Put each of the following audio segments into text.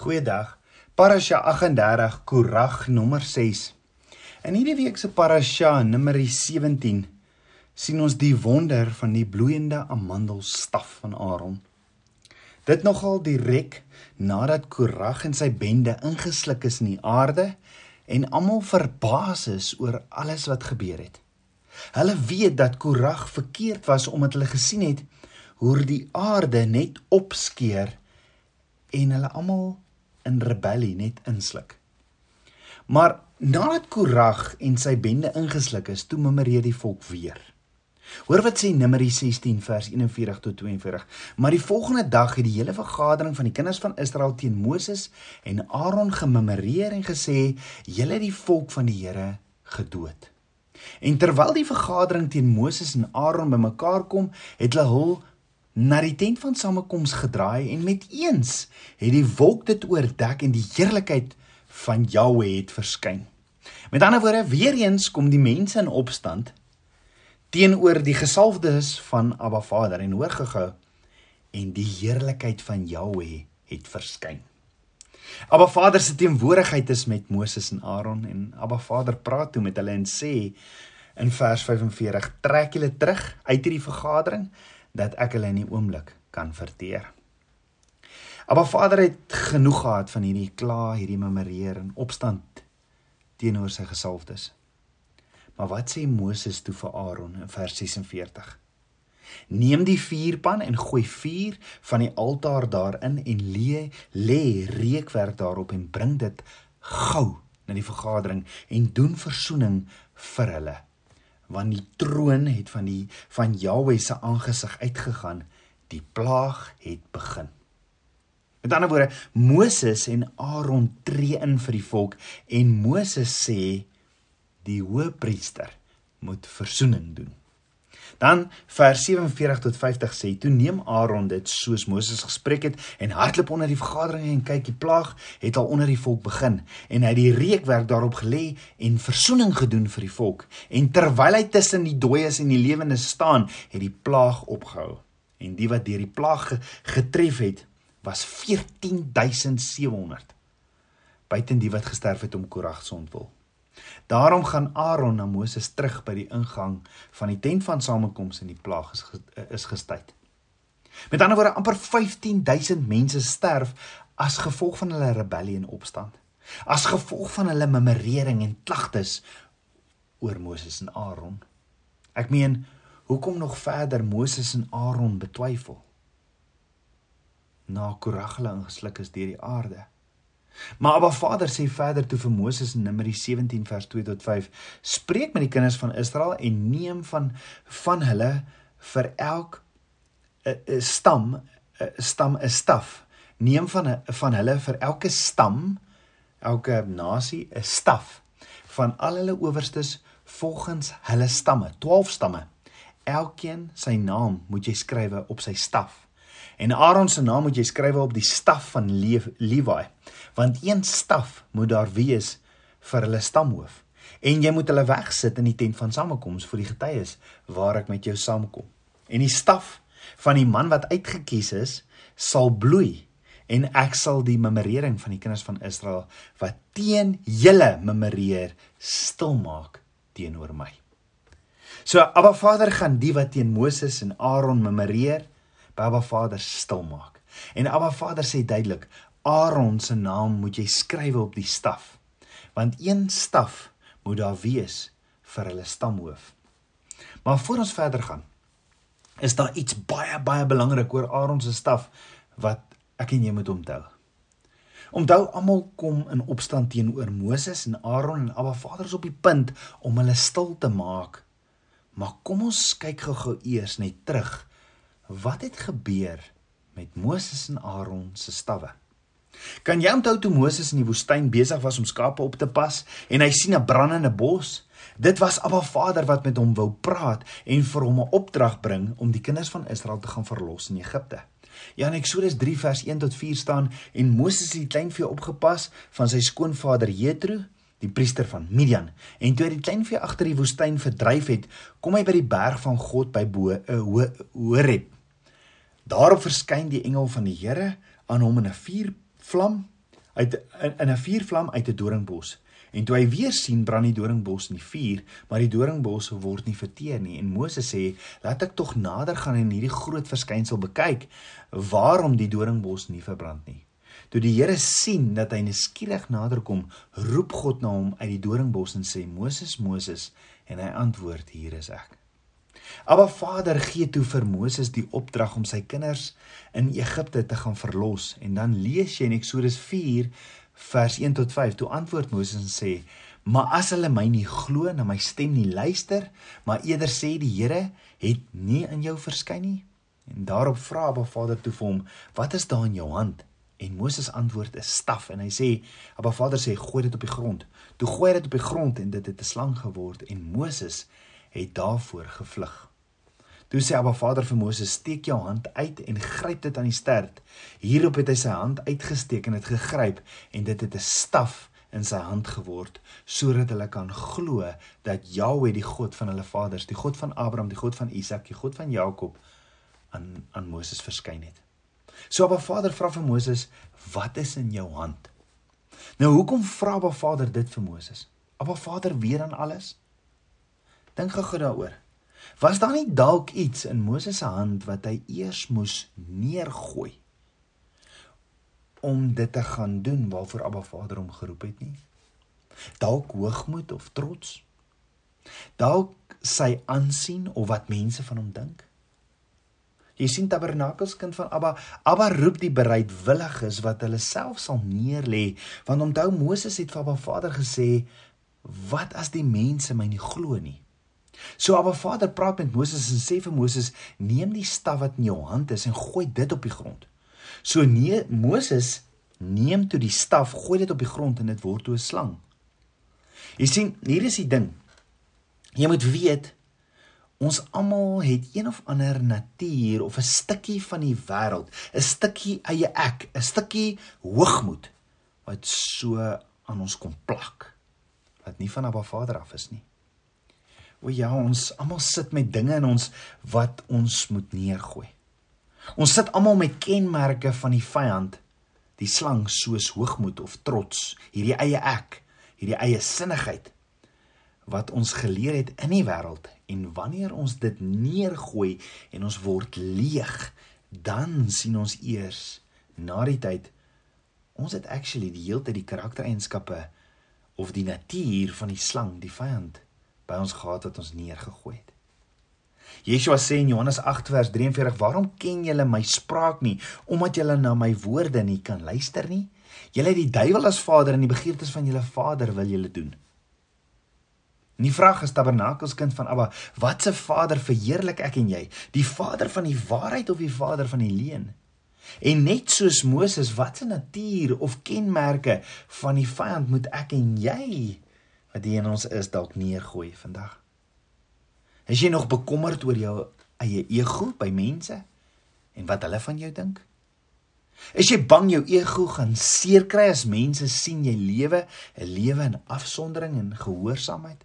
Goeiedag. Parasha 38 Korag nommer 6. In hierdie week se parasha nommer 17 sien ons die wonder van die bloeiende amandelstaf van Aaron. Dit nogal direk nadat Korag en sy bende ingesluk is in die aarde en almal verbaas is oor alles wat gebeur het. Hulle weet dat Korag verkeerd was omdat hulle gesien het hoe die aarde net opskeer en hulle almal in rebellie net insluk. Maar nadat Korag en sy bende ingesluk is, toe mimreer die volk weer. Hoor wat sê Numeri 16 vers 41 tot 42. Maar die volgende dag het die hele vergadering van die kinders van Israel teen Moses en Aaron gemimreer en gesê: "Julle het die volk van die Here gedood." En terwyl die vergadering teen Moses en Aaron bymekaar kom, het hulle hul na die tent van samekoms gedraai en met eens het die wolk dit oordek en die heerlikheid van Jahwe het verskyn. Met ander woorde, weer eens kom die mense in opstand teenoor die gesalfdes van Abba Vader en hoor gehou en die heerlikheid van Jahwe het verskyn. Abba Vader se teenwoordigheid is met Moses en Aaron en Abba Vader praat toe met hulle en sê in vers 45: "Trek julle terug uit hierdie vergadering dat ek hulle in die oomblik kan verteer. Maar Vader het genoeg gehad van hierdie kla, hierdie murmureer en opstand teenoor sy gesalfdes. Maar wat sê Moses toe vir Aaron in vers 46? Neem die vuurpan en gooi vuur van die altaar daarin en lê lê reukwerk daarop en bring dit gou na die vergadering en doen verzoening vir hulle want die troon het van die van Jahwe se aangesig uitgegaan. Die plaag het begin. Met ander woorde Moses en Aaron tree in vir die volk en Moses sê die hoëpriester moet verzoening doen Dan vers 47 tot 50 sê: Toe neem Aaron dit soos Moses gespreek het en hardloop onder die vergadering en kyk die plaag het al onder die volk begin. En hy het die reukwerk daarop gelê en versoening gedoen vir die volk. En terwyl hy tussen die dooies en die lewendes staan het die plaag opgehou. En die wat deur die plaag getref het was 14700 buiten die wat gesterf het om Korag se ontwil Daarom gaan Aaron na Moses terug by die ingang van die tent van samekoms en die plaag is is gestuit. Met ander woorde amper 15000 mense sterf as gevolg van hulle rebellie en opstand. As gevolg van hulle memorering en klagtes oor Moses en Aaron. Ek meen, hoekom nog verder Moses en Aaron betwyfel? Na Korag hulle ingesluk is deur die aarde. Maar Abba Vader sê verder toe vir Moses in Numeri 17 vers 2 tot 5: Spreek met die kinders van Israel en neem van van hulle vir elk 'n uh, uh, stam 'n uh, stam 'n staf. Neem van van hulle vir elke stam, elke nasie 'n staf van al hulle owerstes volgens hulle stamme, 12 stamme. Elkeen sy naam moet jy skrywe op sy staf. En Aaron se naam moet jy skryf op die staf van Levi, want een staf moet daar wees vir hulle stamhoof. En jy moet hulle wegsit in die tent van samekoms vir die getuies waar ek met jou saamkom. En die staf van die man wat uitgekies is, sal bloei en ek sal die memorering van die kinders van Israel wat teen julle memoreer stil maak teenoor my. So Abba Vader gaan die wat teen Moses en Aaron memoreer Abba Vader stil maak. En Abba Vader sê duidelik, Aaron se naam moet jy skryf op die staf. Want een staf moet daar wees vir hulle stamhoof. Maar voor ons verder gaan, is daar iets baie baie belangrik oor Aaron se staf wat ek en jy moet onthou. Onthou almal kom in opstand teenoor Moses en Aaron en Abba Vader is op die punt om hulle stil te maak. Maar kom ons kyk gou-gou eers net terug wat het gebeur met Moses en Aaron se stawwe? Kan jy onthou toe Moses in die woestyn besig was om skape op te pas en hy sien 'n brandende bos? Dit was Abba Vader wat met hom wou praat en vir hom 'n opdrag bring om die kinders van Israel te gaan verlos in Egipte. Ja, in Eksodus 3 vers 1 tot 4 staan en Moses het die kleinvee opgepas van sy skoonvader Jethro, die priester van Midian. En toe hy die kleinvee agter die woestyn verdryf het, kom hy by die berg van God by bo uh, Horeb. Daarop verskyn die engel van die Here aan hom in 'n vuurvlam uit in, 'n vuurvlam uit 'n doringbos. En toe hy weer sien brand die doringbos in die vuur, maar die doringbos word nie verteer nie. En Moses sê, "Laat ek tog nader gaan en hierdie groot verskynsel bekyk, waarom die doringbos nie verbrand nie." Toe die Here sien dat hy neskierig naderkom, roep God na hom uit die doringbos en sê, "Moses, Moses," en hy antwoord, "Hier is ek." Abba Vader gee toe vir Moses die opdrag om sy kinders in Egipte te gaan verlos en dan lees jy in Eksodus 4 vers 1 tot 5. Toe antwoord Moses en sê: "Maar as hulle my nie glo na my stem nie luister, maar eerder sê die Here het nie in jou verskyn nie." En daarop vra Abba Vader toe vir hom: "Wat is daar in jou hand?" En Moses antwoord: "’n staf." En hy sê: "Abba Vader sê: "Gooi dit op die grond." Toe gooi hy dit op die grond en dit het 'n slang geword en Moses het daarvoor gevlug. Toe sê Abba Vader vir Moses: "Steek jou hand uit en gryp dit aan die stert." Hierop het hy sy hand uitgesteek en dit gegryp en dit het 'n staf in sy hand geword sodat hulle kan glo dat Jahweh die God van hulle vaders, die God van Abraham, die God van Isak, die God van Jakob aan aan Moses verskyn het. So Abba Vader vra vir Moses: "Wat is in jou hand?" Nou hoekom vra Abba Vader dit vir Moses? Abba Vader weet dan alles. Dink gou daaroor. Was daar nie dalk iets in Moses se hand wat hy eers moes neergooi om dit te gaan doen waarvoor Abba Vader hom geroep het nie? Dalk hoogmoed of trots? Dalk sy aansien of wat mense van hom dink? Jy sien Tabernakels kind van Abba, Abba roep die bereidwilliges wat hulle self sal neerlê, want onthou Moses het vir Abba Vader gesê, "Wat as die mense my nie glo nie?" So Abba Vader praat met Moses en sê vir Moses: "Neem die staf wat in jou hand is en gooi dit op die grond." So nee, Moses neem toe die staf, gooi dit op die grond en dit word toe 'n slang. Jy sien, hier is die ding. Jy moet weet ons almal het een of ander natuur of 'n stukkie van die wêreld, 'n stukkie eie ek, 'n stukkie hoogmoed wat so aan ons kom plak wat nie van Abba Vader af is nie. O ja, ons almal sit met dinge in ons wat ons moet neergooi. Ons sit almal met kenmerke van die vyand, die slang soos hoogmoed of trots, hierdie eie ek, hierdie eie sinnigheid wat ons geleer het in die wêreld en wanneer ons dit neergooi en ons word leeg, dan sien ons eers na die tyd ons het actually die hele tyd die karaktereienskappe of die natuur van die slang, die vyand by ons gehad wat ons neergegooi het. Yeshua sê in Johannes 8 vers 43: "Waarom ken julle my spraak nie? Omdat julle na my woorde nie kan luister nie. Julle het die duiwel as vader en die begeertes van julle vader wil julle doen." Nie vraag is tabernakels kind van Abba, wat se vader verheerlik ek en jy? Die vader van die waarheid of die vader van die leuen? En net soos Moses, wat se natuur of kenmerke van die vyand moet ek en jy wat hier in ons is dalk neergooi vandag? Is jy nog bekommerd oor jou eie ego by mense en wat hulle van jou dink? Is jy bang jou ego gaan seer kry as mense sien jy lewe 'n lewe in afsondering en gehoorsaamheid?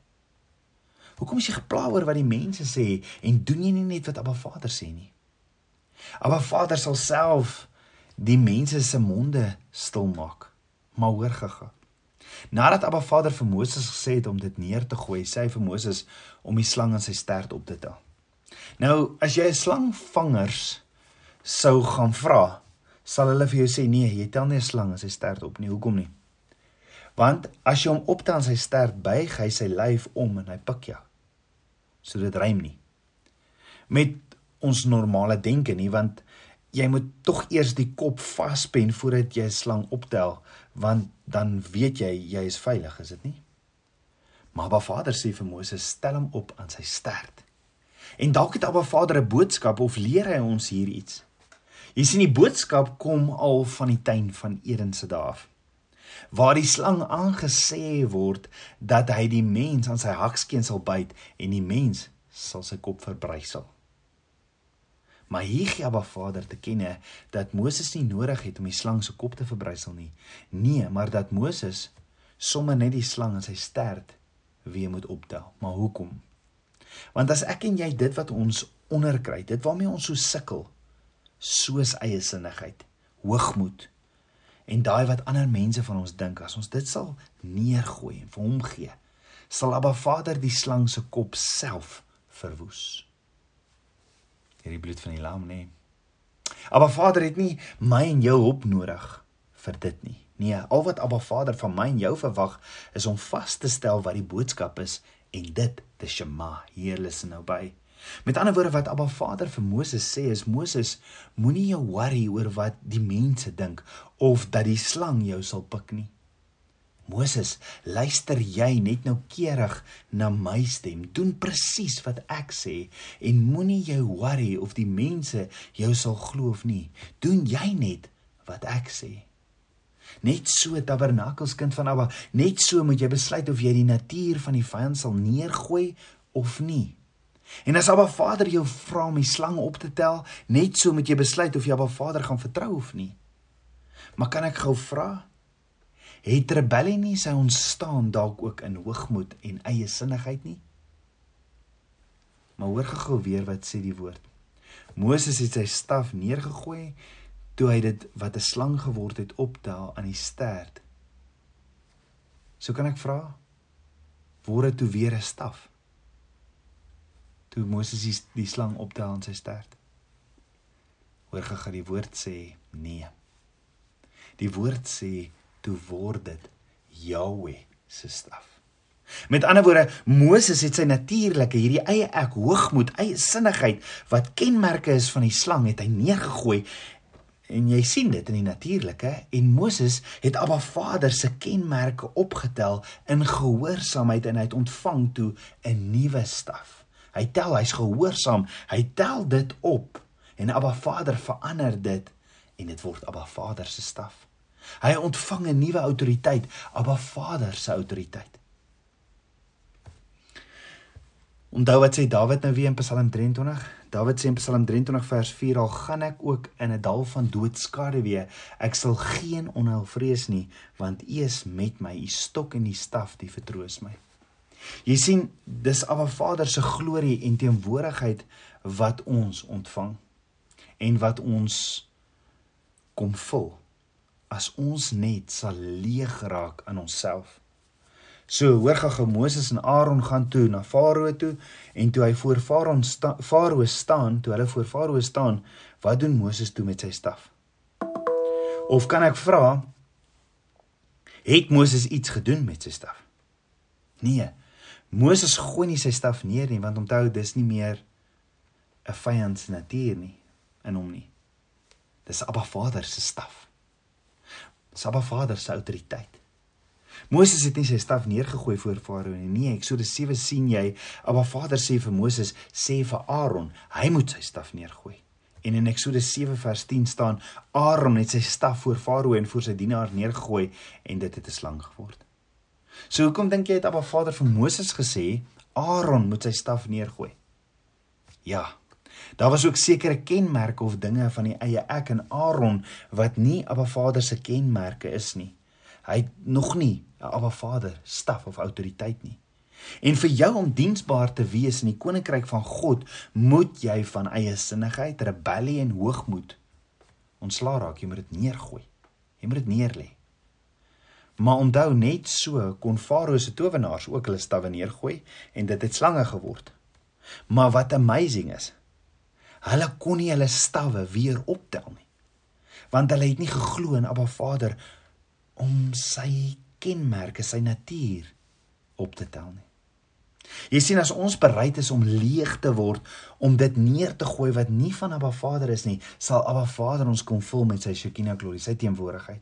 Hoekom is jy gepla oor wat die mense sê en doen jy nie net wat Abba Vader sê nie? Abba Vader sal self die mense se monde stil maak. Maar hoor gaga. Nadat Abba Vader vir Moses gesê het om dit neer te gooi, sê hy vir Moses om die slang in sy stert op te tel. Nou, as jy 'n slangvangers sou gaan vra, sal hulle vir jou sê nee, jy tel nie 'n slang in sy stert op nie. Hoekom nie? Want as jy hom optel in sy stert, buig hy sy lyf om en hy pik jou. So dit rym nie. Met ons normale denke nie, want jy moet tog eers die kop vaspen voordat jy 'n slang optel, want dan weet jy jy is veilig, is dit nie? Maar Abba Vader sê vir Moses, stel hom op aan sy stert. En dalk het Abba Vader 'n boodskap of leer hy ons hier iets? Jy sien die boodskap kom al van die tuin van Eden se dae af. Waar die slang aangesê word dat hy die mens aan sy hakskeen sal byt en die mens sal sy kop verbrysel. Maar hier gee Abba Vader te kenne dat Moses nie nodig het om die slang se kop te verbrysel nie. Nee, maar dat Moses sommer net die slang in sy stert weer moet optel. Maar hoekom? Want as ek en jy dit wat ons onderkry, dit waarmee ons so sukkel, soos eie sinnigheid, hoogmoed en daai wat ander mense van ons dink as ons dit sal neergooi en vir hom gee sal Abba Vader die slang se kop self verwoes hierdie bloed van die lam nê. Abba Vader het nie my en jou hulp nodig vir dit nie. Nee al wat Abba Vader van my en jou verwag is om vas te stel wat die boodskap is en dit te shema hier luister nou by. Met ander woorde wat Abba Vader vir Moses sê is Moses moenie jou worry oor wat die mense dink of dat die slang jou sal pik nie. Moses, luister jy net nou keurig na my stem. Doen presies wat ek sê en moenie jou worry of die mense jou sal glo of nie. Doen jy net wat ek sê. Net so tabernakelskind van Abba, net so moet jy besluit of jy die natuur van die vyand sal neergooi of nie. En as Abba Vader jou vra om die slang op te tel, net so moet jy besluit of jy Abba Vader gaan vertrou of nie. Maar kan ek gou vra? Het rebellie nie sy ontstaan dalk ook in hoogmoed en eie sinnigheid nie? Maar hoor gou weer wat sê die woord. Moses het sy staf neergegooi toe hy dit wat 'n slang geword het optel aan die stert. So kan ek vra, word dit toe weer 'n staf? toe Moses die, die slang optel aan sy stert. Hoor gegaan die woord sê nee. Die woord sê toe word dit Jahweh se staf. Met ander woorde, Moses het sy natuurlike hierdie eie ek hoogmoed, eie sinnigheid wat kenmerke is van die slang het hy neergegooi en jy sien dit in die natuurlike en Moses het Abba Vader se kenmerke opgetel in gehoorsaamheid en hy het ontvang toe 'n nuwe staf. Hy tel, hy's gehoorsaam. Hy tel dit op en Abba Vader verander dit en dit word Abba Vader se staf. Hy ontvang 'n nuwe autoriteit, Abba Vader se autoriteit. Onthou wat sê Dawid nou weer in Psalm 23? Dawid sê in Psalm 23 vers 4 al gaan ek ook in 'n dal van doodskade weer, ek sal geen onheil vrees nie, want U is met my, U stok en die staf, die vertroos my. Jy sien, dis Abba Vader se glorie en teenwoordigheid wat ons ontvang en wat ons kom vul as ons net sal leeg raak aan onsself. So hoor gou Moses en Aaron gaan toe na Farao toe en toe hy voor Farao sta, Farao staan, toe hulle voor Farao staan, wat doen Moses toe met sy staf? Of kan ek vra het Moses iets gedoen met sy staf? Nee, Moses gooi nie sy staf neer nie want onthou dis nie meer 'n vyand se natuur nie in hom nie. Dis Abba Vader se staf. Dis Abba Vader se autoriteit. Moses het nie sy staf neergegooi voor Farao nie. Nee, Eksodus 7 sien jy Abba Vader sê vir Moses, sê vir Aaron, hy moet sy staf neergooi. En in Eksodus 7 vers 10 staan Aaron het sy staf voor Farao en voor sy dienaar neergegooi en dit het 'n slang geword. So hoekom dink jy het Abba Vader vir Moses gesê Aaron moet sy staf neergooi? Ja. Daar was ook sekere kenmerke of dinge van die eie ek en Aaron wat nie Abba Vader se kenmerke is nie. Hy het nog nie 'n Abba Vader staf of autoriteit nie. En vir jou om diensbaar te wees in die koninkryk van God, moet jy van eie sinnigheid, rebellie en hoogmoed ontslaa raak. Jy moet dit neergooi. Jy moet dit neerlê. Maar onthou net so kon Farao se towenaars ook hulle stawwe neergooi en dit het slange geword. Maar wat amazing is, hulle kon nie hulle stawwe weer optel nie. Want hulle het nie geglo in Abba Vader om sy kenmerke, sy natuur op te tel nie. Jy sien as ons bereid is om leeg te word om dit neer te gooi wat nie van Abba Vader is nie, sal Abba Vader ons kom vul met sy Shekinah glorie, sy teenwoordigheid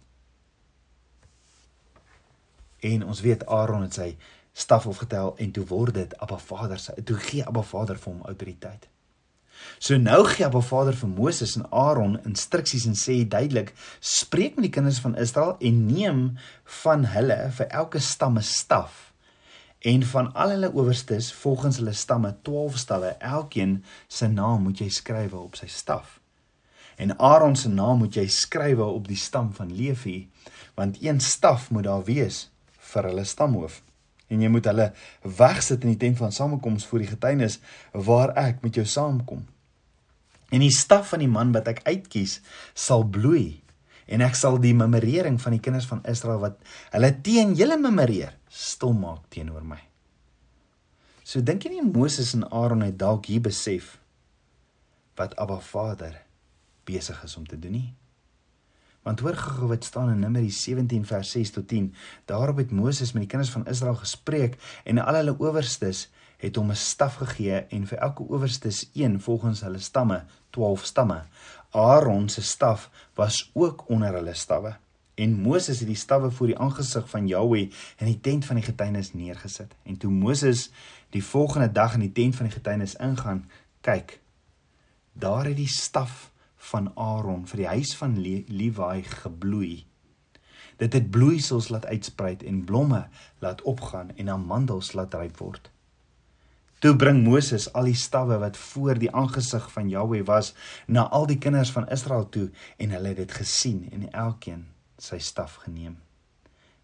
en ons weet Aaron het sy staf opgetel en toe word dit Abba Vader se toe gee Abba Vader vir hom autoriteit. So nou gee Abba Vader vir Moses en Aaron instruksies en sê duidelik: "Spreek met die kinders van Israel en neem van hulle vir elke stam 'n staf en van al hulle owerstes volgens hulle stamme 12 stalle, elkeen se naam moet jy skrywe op sy staf." En Aaron se naam moet jy skrywe op die stam van Levi, want een staf moet daar wees vir hulle stamhoof en jy moet hulle wegsit in die tent van samekoms voor die getuienis waar ek met jou saamkom. En die staf van die man wat ek uitkies sal bloei En ek sal die memorering van die kinders van Israel wat hulle teen julle memoreer, stil maak teenoor my. So dink jy nie Moses en Aaron het dalk hier besef wat Abba Vader besig is om te doen nie? Want hoor gou wat staan in Numeri 17 vers 6 tot 10. Daarop het Moses met die kinders van Israel gespreek en al hulle owerstes het hom 'n staf gegee en vir elke owerstes een volgens hulle stamme, 12 stamme. Aaron se staf was ook onder hulle stawwe. En Moses het die stawwe voor die aangesig van Jahweh in die tent van die getuienis neergesit. En toe Moses die volgende dag in die tent van die getuienis ingaan, kyk, daar het die staf van Aaron vir die huis van Levi gebloei. Dit het bloeisels laat uitsprei en blomme laat opgaan en amandels laat ryp word. Toe bring Moses al die stawwe wat voor die aangesig van Jahweh was na al die kinders van Israel toe en hulle het dit gesien en elkeen sy staf geneem.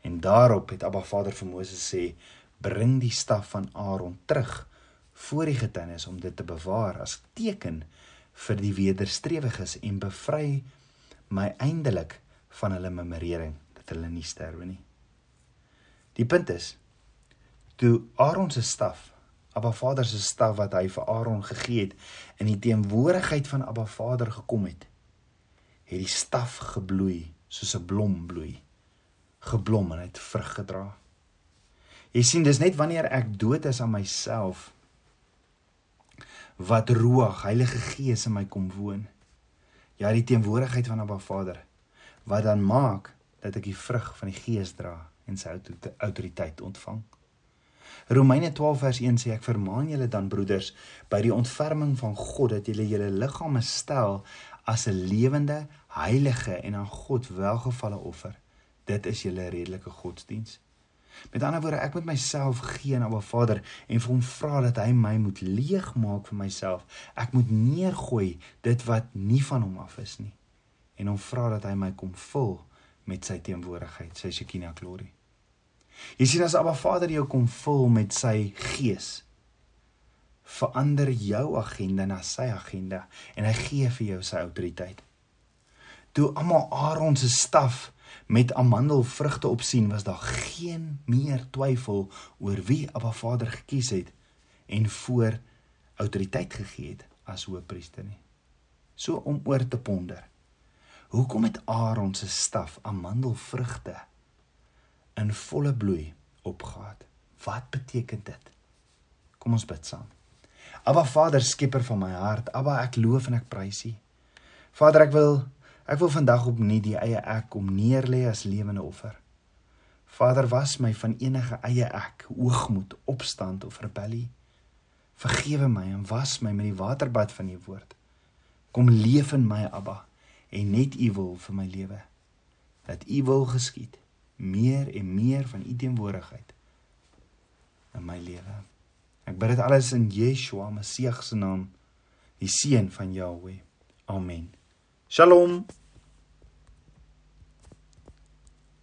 En daarop het Abba Vader vir Moses sê: "Bring die staf van Aaron terug voor die getuienis om dit te bewaar as teken vir die wederstrewiges en bevry my eindelik van hulle memorering dat hulle nie sterwe nie. Die punt is toe Aaron se staf, Abba Vader se staf wat hy vir Aaron gegee het in die teenwoordigheid van Abba Vader gekom het, het die staf gebloei soos 'n blom bloei, geblom en het vrug gedra. Jy sien dis net wanneer ek dood is aan myself wat Ruach, Heilige Gees in my kom woon. Ja, die teenwoordigheid van Abba Vader wat dan maak dat ek die vrug van die Gees dra en sy autoriteit ontvang. Romeine 12 vers 1 sê ek vermaan julle dan broeders by die ontferming van God dat julle julle liggame stel as 'n lewende, heilige en aan God welgevalle offer. Dit is julle redelike godsdiens. Met ander woorde, ek moet myself gee aan Abba Vader en vir hom vra dat hy my moet leegmaak vir myself. Ek moet neergooi dit wat nie van hom af is nie en hom vra dat hy my kom vul met sy teenwoordigheid, sy Shekinah glory. Jy sien as Abba Vader jou kom vul met sy gees, verander jou agenda na sy agenda en hy gee vir jou sy autoriteit. Toe almal Aaron se staf met amandelvrugte op sien was daar geen meer twyfel oor wie Abba Vader gekies het en voor autoriteit gegee het as hoëpriester nie. So om oor te ponder. Hoekom het Aaron se staf amandelvrugte in volle bloei opgehad? Wat beteken dit? Kom ons bid saam. Abba Vader, skepper van my hart, Abba, ek loof en ek prys U. Vader, ek wil Ek wil vandag opnuut die eie ek kom neerlê as lewende offer. Vader, was my van enige eie ek, hoogmoed, opstand of rebellie. Vergewe my en was my met die waterbad van U woord. Kom leef in my, Abba, en net U wil vir my lewe. Dat U wil geskied, meer en meer van U teenwoordigheid in my lewe. Ek bid dit alles in Yeshua Messie se naam, die seun van Jahweh. Amen. Shalom.